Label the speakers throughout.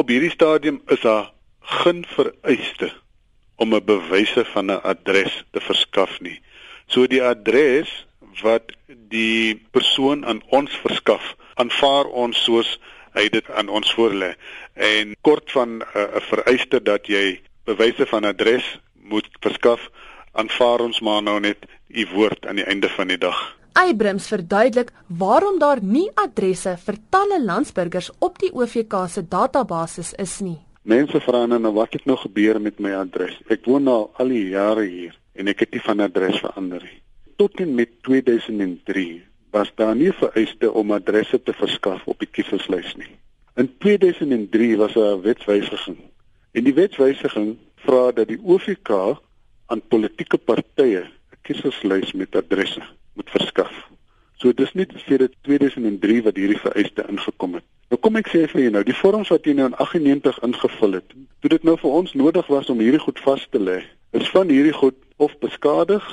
Speaker 1: Op hierdie stadium is daar geen vereiste om 'n bewyse van 'n adres te verskaf nie. So die adres wat die persoon aan ons verskaf, aanvaar ons soos hy dit aan ons voorlê. En kort van 'n uh, vereiste dat jy bewyse van adres moet verskaf, aanvaar ons maar nou net u woord aan die einde van die dag.
Speaker 2: Eybrims verduidelik waarom daar nie adresse vir talle landsburgers op die OVK se database is nie.
Speaker 1: Mense vra nou wat het nou gebeur met my adres? Ek woon nou al die jare hier en ek het nie van adres verander nie. Tot en met 2003 was daar nie vereiste om adresse te verskaf op die kieserslys nie. In 2003 was daar 'n wetswysiging. En die wetswysiging vra dat die OVK aan politieke partye 'n kieserslys met adresse moet verskaf. So dis nie sedert 2003 wat hierdie vereiste ingekom het. Nou kom ek sê vir jou nou, die vorms wat jy nou in 98 ingevul het, toe dit nou vir ons nodig was om hierdie goed vas te lê, is van hierdie goed of beskadig,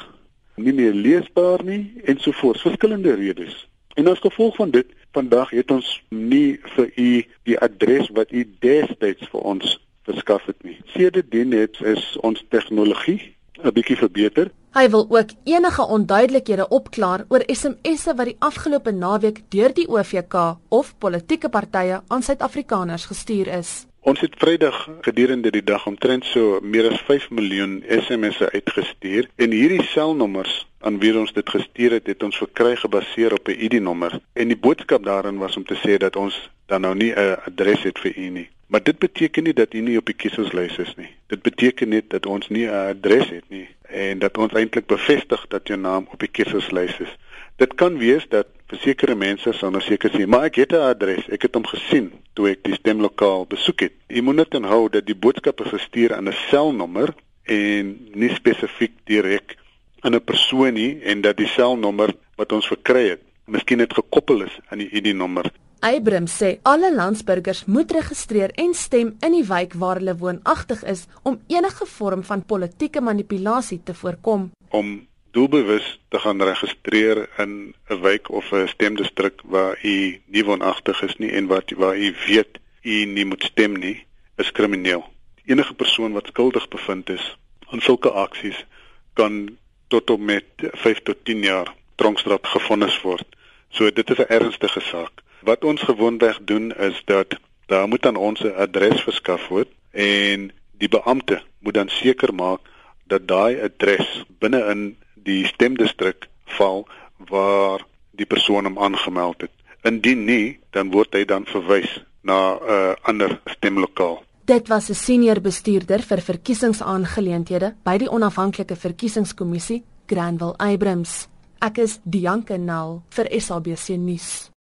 Speaker 1: nie meer leesbaar nie en so voort, verskillende redes. En as gevolg van dit, vandag het ons nie vir u die adres wat u destyds vir ons verskaf het nie. Sedertdien het is ons tegnologie 'n bietjie verbeter.
Speaker 2: Hy wil ook enige onduidelikhede opklaar oor SMS'e wat die afgelope naweek deur die OVK of politieke partye aan Suid-Afrikaners gestuur is.
Speaker 1: Ons het Vrydag gedurende die dag omtrent so meer as 5 miljoen SMS'e uitgestuur en hierdie selnommers aan wie ons dit gestuur het, het ons verkry gebaseer op 'n ID-nommer en die boodskap daarin was om te sê dat ons dan nou nie 'n adres het vir u nie. Maar dit beteken nie dat u nie op die kieserslys is nie. Dit beteken net dat ons nie 'n adres het nie en dat ons eintlik bevestig dat jou naam op die kieserslys is. Dit kan wees dat vir sekere mense nou seker sê, maar ek het 'n adres, ek het hom gesien toe ek die stemlokaal besoek het. Jy moet net onthou dat die boodskap is gestuur aan 'n selnommer en nie spesifiek direk aan 'n persoon nie en dat die selnommer wat ons verkry het, miskien net gekoppel is aan die ID-nommer.
Speaker 2: Abram sê alle landsburgers moet registreer en stem in die wijk waar hulle woonagtig is om enige vorm van politieke manipulasie te voorkom.
Speaker 1: Om doelbewus te gaan registreer in 'n wijk of 'n stemdistrik waar u nie woonagtig is nie en wat waar u weet u nie moet stem nie, is krimineel. Enige persoon wat skuldig bevind is aan sulke aksies kan tot op met 5 tot 10 jaar tronkstraf gefonnis word. So dit is 'n ernstige saak. Wat ons gewoonweg doen is dat daar moet aan ons 'n adres verskaf word en die beampte moet dan seker maak dat daai adres binne in die stemdistrik val waar die persoon hom aangemeld het. Indien nie, dan word hy dan verwys na 'n uh, ander stemlokaal.
Speaker 2: Dit was 'n senior bestuurder vir verkiesingsaangeleenthede by die onafhanklike verkiesingskommissie, Granville Abrams. Ek is Dianke Nel vir SABC nuus.